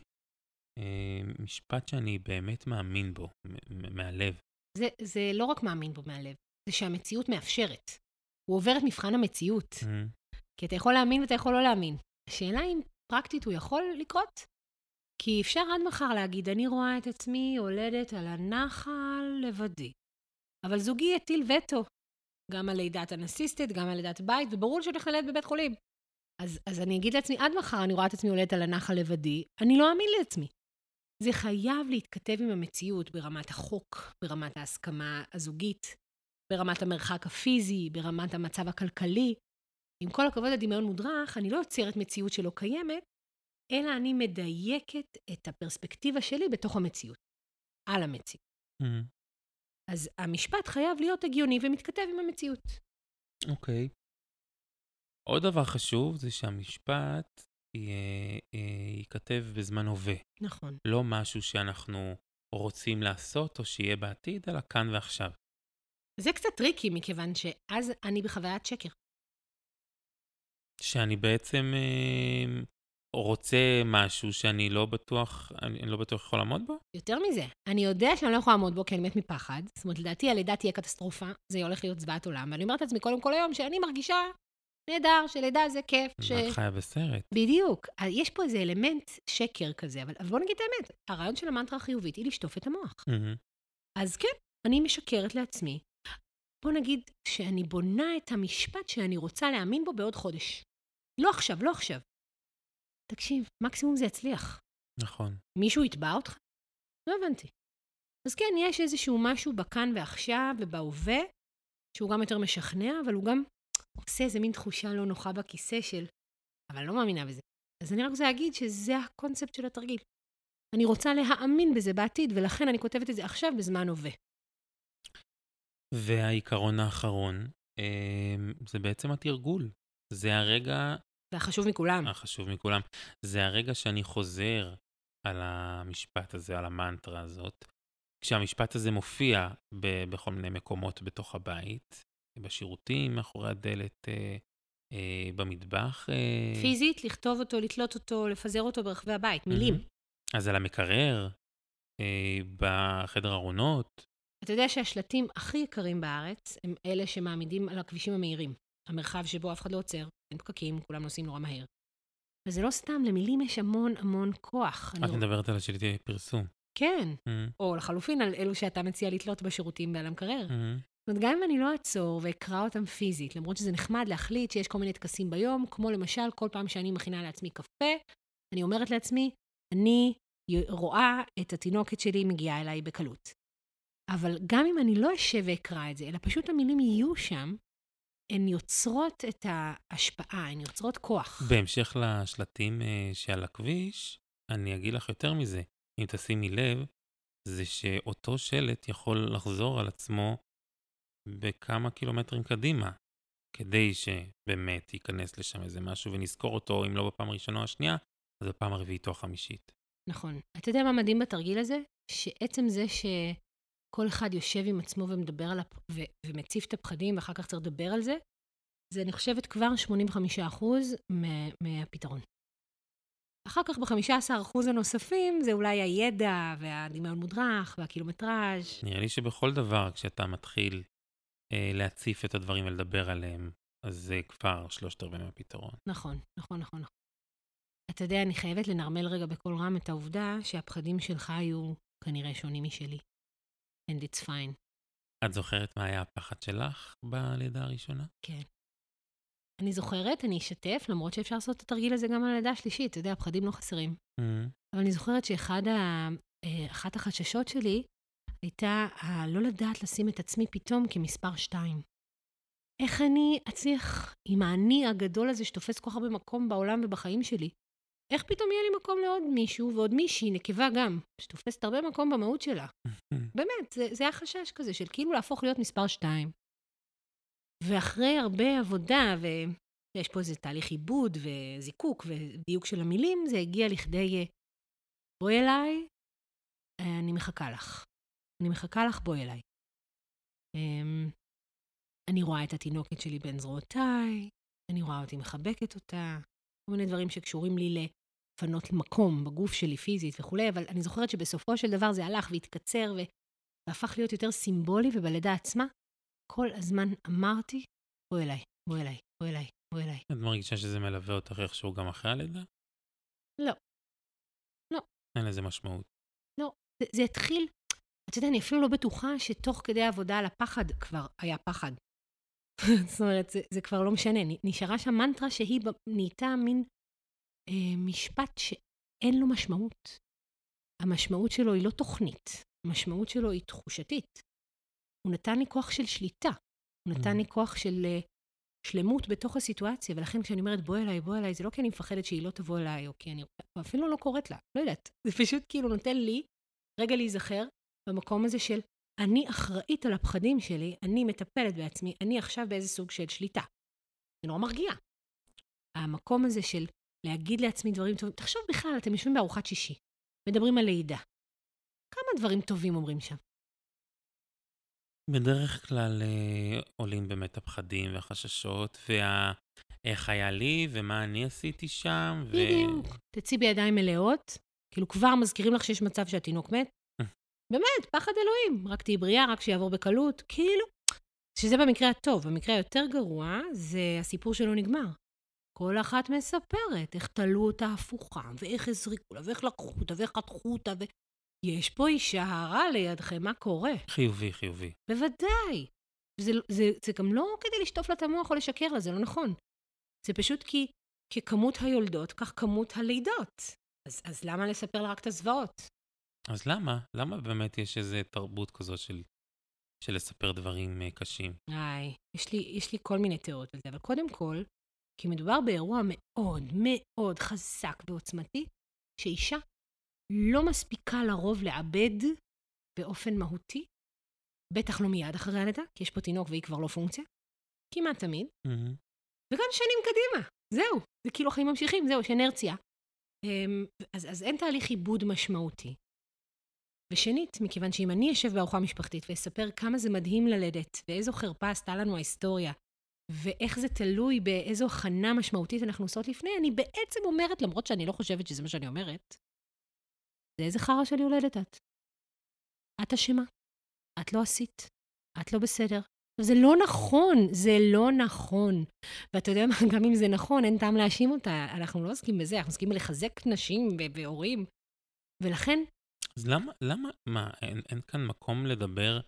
Um, משפט שאני באמת מאמין בו, מהלב. זה, זה לא רק מאמין בו מהלב, זה שהמציאות מאפשרת. הוא עובר את מבחן המציאות. Mm-hmm. כי אתה יכול להאמין ואתה יכול לא להאמין. השאלה אם פרקטית הוא יכול לקרות, כי אפשר עד מחר להגיד, אני רואה את עצמי יולדת על הנחל לבדי. אבל זוגי הטיל וטו, גם על לידת אנסיסטית, גם על לידת בית, וברור שאני הולכת ללדת בבית חולים. אז, אז אני אגיד לעצמי, עד מחר אני רואה את עצמי הולדת על הנחל לבדי, אני לא אאמין לעצמי. זה חייב להתכתב עם המציאות ברמת החוק, ברמת ההסכמה הזוגית, ברמת המרחק הפיזי, ברמת המצב הכלכלי. עם כל הכבוד לדמיון מודרך, אני לא יוצרת מציאות שלא קיימת, אלא אני מדייקת את הפרספקטיבה שלי בתוך המציאות, על המציאות. Mm-hmm. אז המשפט חייב להיות הגיוני ומתכתב עם המציאות. אוקיי. Okay. עוד דבר חשוב זה שהמשפט ייכתב בזמן הווה. נכון. לא משהו שאנחנו רוצים לעשות או שיהיה בעתיד, אלא כאן ועכשיו. זה קצת טריקי, מכיוון שאז אני בחוויית שקר. שאני בעצם אה, רוצה משהו שאני לא בטוח, אני לא בטוח יכול לעמוד בו? יותר מזה, אני יודע שאני לא יכולה לעמוד בו כי אני מת מפחד. זאת אומרת, לדעתי הלידה תהיה קטסטרופה, זה הולך להיות זוועת עולם. ואני אומרת לעצמי קודם כל היום שאני מרגישה נהדר, שלידה זה כיף. ש... את חיה בסרט. בדיוק. יש פה איזה אלמנט שקר כזה, אבל, בוא נגיד את האמת, הרעיון של המנטרה החיובית היא לשטוף את המוח. Mm-hmm. אז כן, אני משקרת לעצמי. בוא נגיד שאני בונה את המשפט שאני רוצה להאמין בו בעוד חודש. לא עכשיו, לא עכשיו. תקשיב, מקסימום זה יצליח. נכון. מישהו יתבע אותך? לא הבנתי. אז כן, יש איזשהו משהו בכאן ועכשיו ובהווה, שהוא גם יותר משכנע, אבל הוא גם עושה איזה מין תחושה לא נוחה בכיסא של, אבל אני לא מאמינה בזה. אז אני רק רוצה להגיד שזה הקונספט של התרגיל. אני רוצה להאמין בזה בעתיד, ולכן אני כותבת את זה עכשיו בזמן הווה. והעיקרון האחרון, אמ, זה בעצם התרגול. זה הרגע... זה החשוב מכולם. החשוב מכולם. זה הרגע שאני חוזר על המשפט הזה, על המנטרה הזאת. כשהמשפט הזה מופיע ב- בכל מיני מקומות בתוך הבית, בשירותים, מאחורי הדלת, אה, אה, במטבח. אה... פיזית, לכתוב אותו, לתלות אותו, לפזר אותו ברחבי הבית, מילים. Mm-hmm. אז על המקרר, אה, בחדר ארונות. אתה יודע שהשלטים הכי יקרים בארץ הם אלה שמעמידים על הכבישים המהירים. המרחב שבו אף אחד לא עוצר, אין פקקים, כולם נוסעים נורא מהר. וזה לא סתם, למילים יש המון המון כוח. את מדברת על השלטי פרסום. כן, mm-hmm. או לחלופין על אלו שאתה מציע לתלות בשירותים ועל המקרר. זאת אומרת, גם אם אני לא אעצור ואקרא אותם פיזית, למרות שזה נחמד להחליט שיש כל מיני טקסים ביום, כמו למשל, כל פעם שאני מכינה לעצמי קפה, אני אומרת לעצמי, אני רואה את התינוקת שלי מגיעה אליי בקלות. אבל גם אם אני לא אשב ואקרא את זה, אלא פשוט המילים יהיו שם, הן יוצרות את ההשפעה, הן יוצרות כוח. בהמשך לשלטים uh, שעל הכביש, אני אגיד לך יותר מזה. אם תשימי לב, זה שאותו שלט יכול לחזור על עצמו בכמה קילומטרים קדימה, כדי שבאמת ייכנס לשם איזה משהו ונזכור אותו, אם לא בפעם הראשונה או השנייה, אז בפעם הרביעית או החמישית. נכון. אתה יודע מה מדהים בתרגיל הזה? שעצם זה שכל אחד יושב עם עצמו ומדבר על הפ... ו... ומציף את הפחדים, ואחר כך צריך לדבר על זה, זה, אני חושבת, כבר 85% מה... מהפתרון. אחר כך ב-15% הנוספים זה אולי הידע והדמיון מודרך והקילומטראז'. נראה לי שבכל דבר, כשאתה מתחיל להציף את הדברים ולדבר עליהם, אז זה כבר שלושת רבעי מהפתרון. נכון, נכון, נכון. אתה יודע, אני חייבת לנרמל רגע בקול רם את העובדה שהפחדים שלך היו כנראה שונים משלי. And it's fine. את זוכרת מה היה הפחד שלך בלידה הראשונה? כן. אני זוכרת, אני אשתף, למרות שאפשר לעשות את התרגיל הזה גם על הלידה השלישית, אתה יודע, הפחדים לא חסרים. Mm-hmm. אבל אני זוכרת שאחת אה, החששות שלי הייתה הלא לדעת לשים את עצמי פתאום כמספר שתיים. איך אני אצליח עם האני הגדול הזה שתופס כל כך הרבה מקום בעולם ובחיים שלי? איך פתאום יהיה לי מקום לעוד מישהו ועוד מישהי, נקבה גם, שתופסת הרבה מקום במהות שלה? באמת, זה, זה היה חשש כזה של כאילו להפוך להיות מספר שתיים. ואחרי הרבה עבודה, ויש פה איזה תהליך עיבוד וזיקוק ודיוק של המילים, זה הגיע לכדי בואי אליי, אני מחכה לך. אני מחכה לך, בואי אליי. Um, אני רואה את התינוקת שלי בין זרועותיי, אני רואה אותי מחבקת אותה, כל מיני דברים שקשורים לי לפנות מקום בגוף שלי פיזית וכולי, אבל אני זוכרת שבסופו של דבר זה הלך והתקצר והפך להיות יותר סימבולי, ובלידה עצמה כל הזמן אמרתי, בואי אליי, בואי אליי, בואי אליי, בואי אליי. את מרגישה שזה מלווה אותך איכשהו גם אחרי הלידה? לא. לא. אין לזה משמעות. לא. זה, זה התחיל אתה יודע, אני אפילו לא בטוחה שתוך כדי העבודה על הפחד כבר היה פחד. זאת אומרת, זה, זה כבר לא משנה. נשארה שם מנטרה שהיא נהייתה מין אה, משפט שאין לו משמעות. המשמעות שלו היא לא תוכנית, המשמעות שלו היא תחושתית. הוא נתן לי כוח של שליטה, הוא נתן לי כוח של uh, שלמות בתוך הסיטואציה, ולכן כשאני אומרת בוא אליי, בוא אליי, זה לא כי אני מפחדת שהיא לא תבוא אליי, או כי אני... אפילו לא קוראת לה, לא יודעת. זה פשוט כאילו נותן לי רגע להיזכר במקום הזה של אני אחראית על הפחדים שלי, אני מטפלת בעצמי, אני עכשיו באיזה סוג של שליטה. זה נורא מרגיע. המקום הזה של להגיד לעצמי דברים טובים, תחשוב בכלל, אתם יושבים בארוחת שישי, מדברים על לידה. כמה דברים טובים אומרים שם? בדרך כלל אה, עולים באמת הפחדים והחששות, וה... איך היה לי, ומה אני עשיתי שם, ו... בדיוק. תצאי בידיים מלאות, כאילו כבר מזכירים לך שיש מצב שהתינוק מת. באמת, פחד אלוהים, רק תהיי בריאה, רק שיעבור בקלות, כאילו. שזה במקרה הטוב. במקרה היותר גרוע, זה הסיפור שלא נגמר. כל אחת מספרת איך תלו אותה הפוכה, ואיך הזריקו לה, ואיך לקחו אותה, ואיך חתכו אותה, ו... יש פה אישה הרה לידכם, מה קורה? חיובי, חיובי. בוודאי. זה, זה, זה גם לא כדי לשטוף לה את המוח או לשקר לה, זה לא נכון. זה פשוט כי ככמות היולדות, כך כמות הלידות. אז, אז למה לספר לה רק את הזוועות? אז למה? למה באמת יש איזו תרבות כזאת של, של לספר דברים uh, קשים? איי, יש לי, יש לי כל מיני תיאוריות על זה, אבל קודם כל, כי מדובר באירוע מאוד מאוד חזק ועוצמתי, שאישה לא מספיקה לרוב לעבד באופן מהותי, בטח לא מיד אחרי הלידה, כי יש פה תינוק והיא כבר לא פונקציה, כמעט תמיד, mm-hmm. וגם שנים קדימה, זהו, זה כאילו החיים ממשיכים, זהו, יש אנרציה. אמ, אז, אז אין תהליך עיבוד משמעותי. ושנית, מכיוון שאם אני אשב בארוחה משפחתית ואספר כמה זה מדהים ללדת, ואיזו חרפה עשתה לנו ההיסטוריה, ואיך זה תלוי באיזו הכנה משמעותית אנחנו עושות לפני, אני בעצם אומרת, למרות שאני לא חושבת שזה מה שאני אומרת, זה איזה חרא של יולדת את. את אשמה. את לא עשית. את לא בסדר. זה לא נכון, זה לא נכון. ואתה יודע מה, גם אם זה נכון, אין טעם להאשים אותה. אנחנו לא עוסקים בזה, אנחנו עוסקים בלחזק נשים והורים. ולכן... אז למה, למה, מה, אין, אין כאן מקום לדבר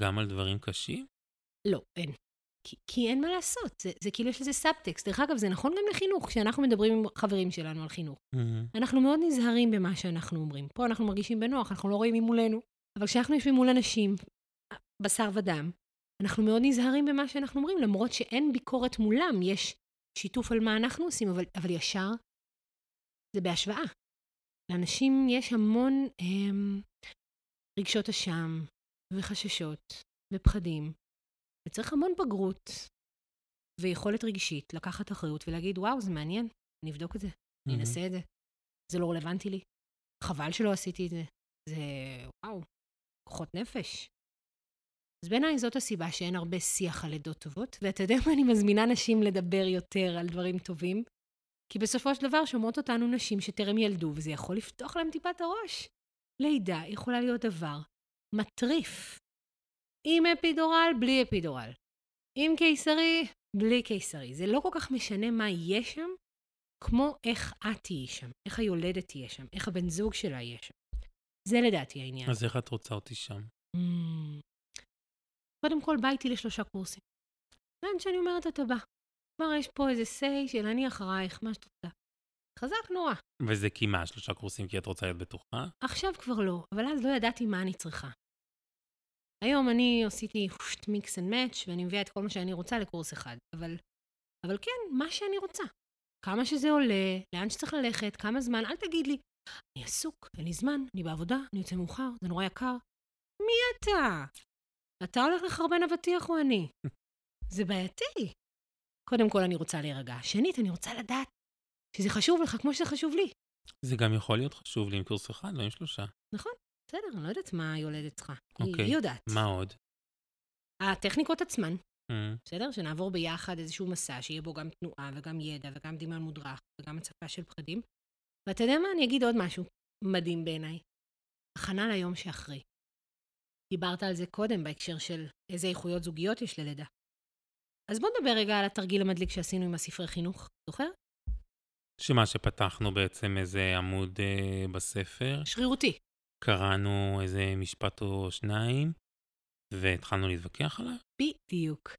גם על דברים קשים? לא, אין. כי, כי אין מה לעשות, זה, זה כאילו יש לזה סאבטקסט. דרך אגב, זה נכון גם לחינוך, כשאנחנו מדברים עם חברים שלנו על חינוך. Mm-hmm. אנחנו מאוד נזהרים במה שאנחנו אומרים. פה אנחנו מרגישים בנוח, אנחנו לא רואים ממולנו. אבל כשאנחנו יושבים מול אנשים, בשר ודם, אנחנו מאוד נזהרים במה שאנחנו אומרים, למרות שאין ביקורת מולם, יש שיתוף על מה אנחנו עושים, אבל, אבל ישר זה בהשוואה. לאנשים יש המון הם, רגשות אשם, וחששות, ופחדים, וצריך המון בגרות ויכולת רגשית לקחת אחריות ולהגיד, וואו, זה מעניין, אני אבדוק את זה, אני אנסה את זה, זה לא רלוונטי לי, חבל שלא עשיתי את זה, זה, וואו, כוחות נפש. אז בעיניי זאת הסיבה שאין הרבה שיח על לידות טובות, ואתה יודע מה, אני מזמינה נשים לדבר יותר על דברים טובים, כי בסופו של דבר שומעות אותנו נשים שטרם ילדו, וזה יכול לפתוח להם טיפה את הראש. לידה יכולה להיות דבר מטריף, עם אפידורל, בלי אפידורל. עם קיסרי, בלי קיסרי. זה לא כל כך משנה מה יהיה שם, כמו איך את תהיי שם, איך היולדת תהיה שם, איך הבן זוג שלה יהיה שם. זה לדעתי העניין. אז איך את רוצה אותי שם? Mm. קודם כל, בא איתי לשלושה קורסים. לאן שאני אומרת, אתה בא. כבר יש פה איזה say של אני אחרייך, מה שאת רוצה. חזק נורא. וזה כי מה, שלושה קורסים כי את רוצה להיות בטוחה? עכשיו כבר לא, אבל אז לא ידעתי מה אני צריכה. היום אני עשיתי mix and match ואני מביאה את כל מה שאני רוצה לקורס אחד, אבל, אבל כן, מה שאני רוצה. כמה שזה עולה, לאן שצריך ללכת, כמה זמן, אל תגיד לי, אני עסוק, אין לי זמן, אני בעבודה, אני יוצא מאוחר, זה נורא יקר. מי אתה? אתה הולך לחרבן אבטיח או אני? זה בעייתי. קודם כל, אני רוצה להירגע. שנית, אני רוצה לדעת שזה חשוב לך כמו שזה חשוב לי. זה גם יכול להיות חשוב לי עם קורס אחד, לא עם שלושה. נכון. בסדר, אני לא יודעת מה היולדת צריכה. אוקיי. היא יודעת. מה עוד? הטכניקות עצמן, mm. בסדר? שנעבור ביחד איזשהו מסע, שיהיה בו גם תנועה וגם ידע וגם דמיון מודרך וגם הצפה של פחדים. ואתה יודע מה? אני אגיד עוד משהו מדהים בעיניי. הכנה ליום שאחרי. דיברת על זה קודם בהקשר של איזה איכויות זוגיות יש ללידה. אז בוא נדבר רגע על התרגיל המדליק שעשינו עם הספרי חינוך, זוכר? שמה שפתחנו בעצם איזה עמוד אה, בספר. שרירותי. קראנו איזה משפט או שניים, והתחלנו להתווכח עליו? בדיוק.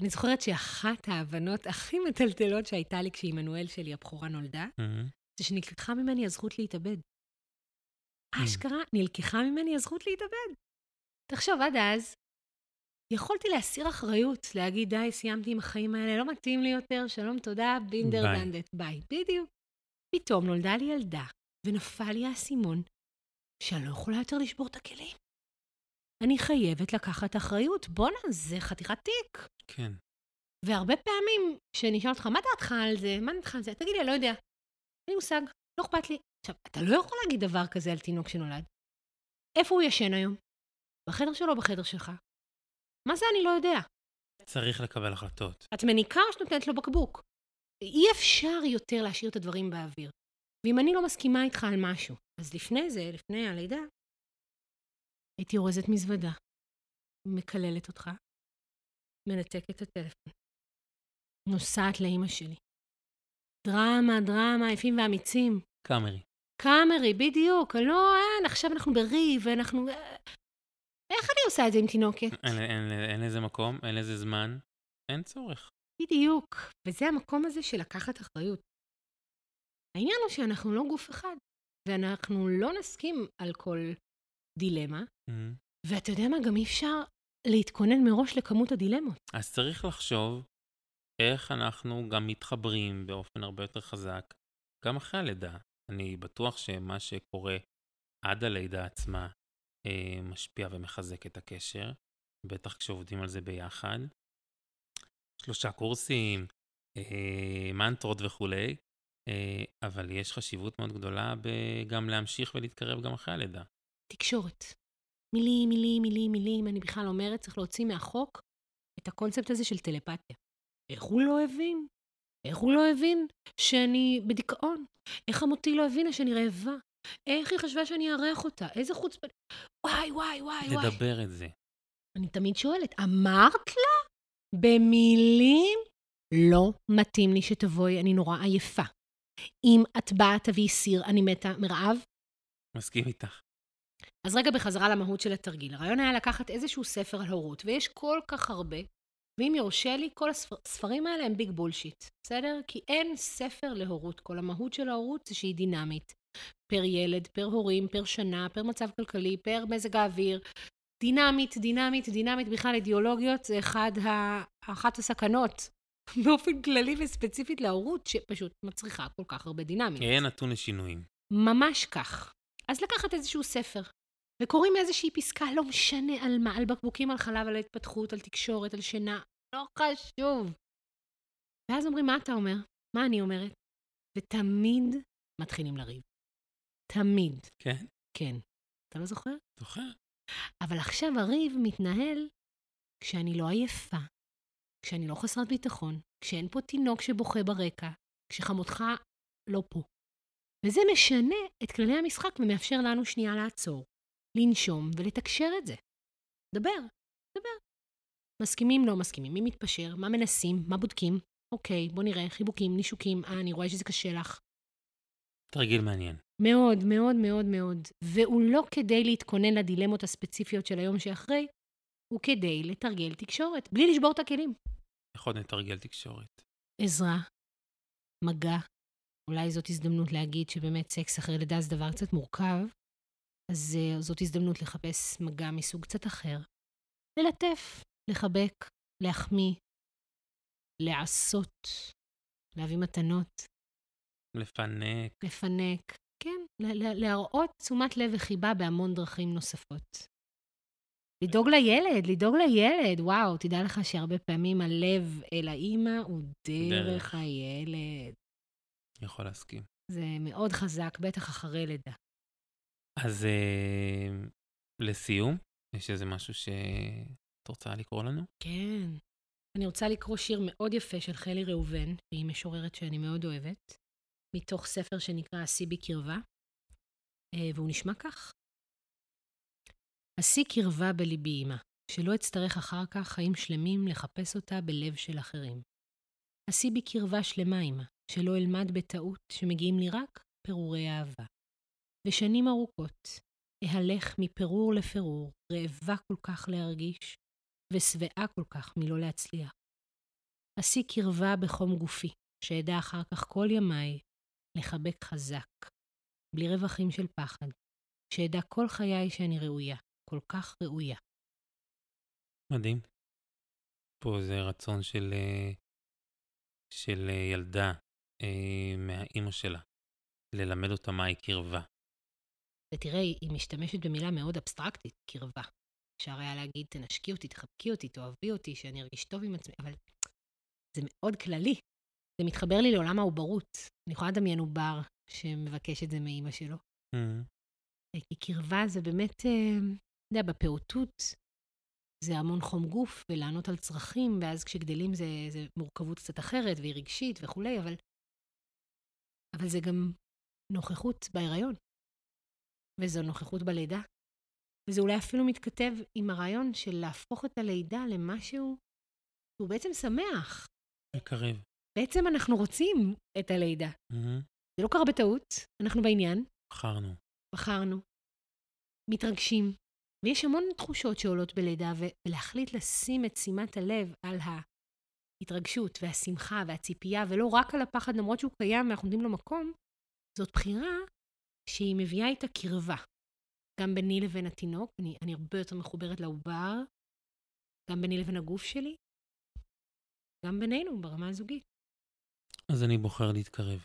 אני זוכרת שאחת ההבנות הכי מטלטלות שהייתה לי כשעמנואל שלי, הבכורה, נולדה, מהמם. זה שנלקחה ממני הזכות להתאבד. אשכרה, נלקחה ממני הזכות להתאבד. תחשוב, עד אז, יכולתי להסיר אחריות, להגיד, די, סיימתי עם החיים האלה, לא מתאים לי יותר, שלום, תודה, בינדר. דנדט, ביי. בדיוק. פתאום נולדה לי ילדה, ונפל לי האסימון, שאני לא יכולה יותר לשבור את הכלים. אני חייבת לקחת אחריות. בואנה, זה חתיכת תיק. כן. והרבה פעמים, כשאני אשאל אותך, מה דעתך על זה? מה דעתך על זה? תגיד לי, אני לא יודע. אין לי מושג, לא אכפת לי. עכשיו, אתה לא יכול להגיד דבר כזה על תינוק שנולד. איפה הוא ישן היום? בחדר שלו או בחדר שלך? מה זה אני לא יודע? צריך לקבל החלטות. את מניקה או שאת נותנת לו בקבוק? אי אפשר יותר להשאיר את הדברים באוויר. ואם אני לא מסכימה איתך על משהו, אז לפני זה, לפני הלידה, הייתי אורזת מזוודה, מקללת אותך, מנתקת את הטלפון, נוסעת לאימא שלי. דרמה, דרמה, יפים ואמיצים. קאמרי. קאמרי, בדיוק. לא, אין, עכשיו אנחנו בריב, ואנחנו... איך אני עושה את זה עם תינוקת? אין, אין, אין לזה מקום, אין לזה זמן, אין צורך. בדיוק. וזה המקום הזה של לקחת אחריות. העניין הוא שאנחנו לא גוף אחד, ואנחנו לא נסכים על כל דילמה, מהמם. ואתה יודע מה, גם אי אפשר להתכונן מראש לכמות הדילמות. אז צריך לחשוב איך אנחנו גם מתחברים באופן הרבה יותר חזק, גם אחרי הלידה. אני בטוח שמה שקורה עד הלידה עצמה משפיע ומחזק את הקשר, בטח כשעובדים על זה ביחד. שלושה קורסים, אה, מנטרות וכולי, אה, אבל יש חשיבות מאוד גדולה גם להמשיך ולהתקרב גם אחרי הלידה. תקשורת. מילים, מילים, מילים, מילים, אני בכלל אומרת, צריך להוציא מהחוק את הקונספט הזה של טלפתיה. איך הוא לא הבין? איך הוא לא הבין שאני בדיכאון? איך חמותי לא הבינה שאני רעבה? איך היא חשבה שאני אארח אותה? איזה חוצפה... וואי, וואי, וואי, וואי. לדבר את זה. אני תמיד שואלת, אמרת לה? במילים? לא מתאים לי שתבואי, אני נורא עייפה. אם את באה, תביאי סיר, אני מתה מרעב. מסכים איתך. אז רגע בחזרה למהות של התרגיל. הרעיון היה לקחת איזשהו ספר על הורות, ויש כל כך הרבה, ואם יורשה לי, כל הספרים האלה הם big bullshit, בסדר? כי אין ספר להורות. כל המהות של ההורות זה שהיא דינמית. פר ילד, פר הורים, פר שנה, פר מצב כלכלי, פר מזג האוויר. דינמית, דינמית, דינמית, בכלל אידיאולוגיות זה אחד ה... אחת הסכנות באופן כללי וספציפית להורות, שפשוט מצריכה כל כך הרבה דינמיות. יהיה נתון לשינויים. ממש כך. אז לקחת איזשהו ספר, וקוראים איזושהי פסקה, לא משנה על מה, על בקבוקים, על חלב, על התפתחות, על תקשורת, על שינה, לא חשוב. ואז אומרים, מה אתה אומר? מה אני אומרת? ותמיד מתחילים לריב. תמיד. כן? כן. אתה לא זוכר? זוכר. אבל עכשיו הריב מתנהל כשאני לא עייפה, כשאני לא חסרת ביטחון, כשאין פה תינוק שבוכה ברקע, כשחמותך לא פה. וזה משנה את כללי המשחק ומאפשר לנו שנייה לעצור, לנשום ולתקשר את זה. דבר, דבר. מסכימים, לא מסכימים, מי מתפשר, מה מנסים, מה בודקים. אוקיי, בוא נראה, חיבוקים, נישוקים, אה, אני רואה שזה קשה לך. תרגיל מעניין. מאוד, מאוד, מאוד, מאוד. והוא לא כדי להתכונן לדילמות הספציפיות של היום שאחרי, הוא כדי לתרגל תקשורת, בלי לשבור את הכלים. איך עוד נתרגל תקשורת? עזרה, מגע, אולי זאת הזדמנות להגיד שבאמת סקס אחרי לידה זה דבר קצת מורכב, אז uh, זאת הזדמנות לחפש מגע מסוג קצת אחר. ללטף, לחבק, להחמיא, לעשות, להביא מתנות, לפנק. לפנק, כן, להראות תשומת לב וחיבה בהמון דרכים נוספות. לדאוג לילד, לדאוג לילד. וואו, תדע לך שהרבה פעמים הלב אל האימא הוא דרך, דרך. הילד. יכול להסכים. זה מאוד חזק, בטח אחרי לידה. אז אה, לסיום, יש איזה משהו שאת רוצה לקרוא לנו? כן. אני רוצה לקרוא שיר מאוד יפה של חלי ראובן, שהיא משוררת שאני מאוד אוהבת, מתוך ספר שנקרא "השיא בקרבה", אה, והוא נשמע כך: השיא קרבה בליבי אמא, שלא אצטרך אחר כך חיים שלמים לחפש אותה בלב של אחרים. השיא בקרבה שלמה אמא, שלא אלמד בטעות שמגיעים לי רק פירורי אהבה. ושנים ארוכות אהלך מפירור לפירור, רעבה כל כך להרגיש, ושבעה כל כך מלא להצליח. השיא קרבה בחום גופי, שאדע אחר כך כל ימיי לחבק חזק, בלי רווחים של פחד, שאדע כל חיי שאני ראויה, כל כך ראויה. מדהים. פה זה רצון של, אה, של אה, ילדה אה, מהאימא שלה, ללמד אותה מהי קרבה. ותראה, היא משתמשת במילה מאוד אבסטרקטית, קרבה. אפשר היה להגיד, תנשקי אותי, תחבקי אותי, תאהבי אותי, שאני ארגיש טוב עם עצמי, אבל זה מאוד כללי. זה מתחבר לי לעולם העוברות. אני יכולה לדמיין עובר שמבקש את זה מאימא שלו. Mm-hmm. כי קרבה זה באמת, אתה יודע, בפעוטות זה המון חום גוף ולענות על צרכים, ואז כשגדלים זה, זה מורכבות קצת אחרת והיא רגשית וכולי, אבל, אבל זה גם נוכחות בהיריון, וזו נוכחות בלידה. וזה אולי אפילו מתכתב עם הרעיון של להפוך את הלידה למשהו שהוא בעצם שמח. מקרב. בעצם אנחנו רוצים את הלידה. Mm-hmm. זה לא קרה בטעות, אנחנו בעניין. בחרנו. בחרנו. מתרגשים. ויש המון תחושות שעולות בלידה, ולהחליט לשים את שימת הלב על ההתרגשות והשמחה והציפייה, ולא רק על הפחד, למרות שהוא קיים ואנחנו נותנים לו מקום, זאת בחירה שהיא מביאה איתה קרבה. גם ביני לבין התינוק, אני, אני הרבה יותר מחוברת לעובר, גם ביני לבין הגוף שלי, גם בינינו ברמה הזוגית. אז אני בוחר להתקרב.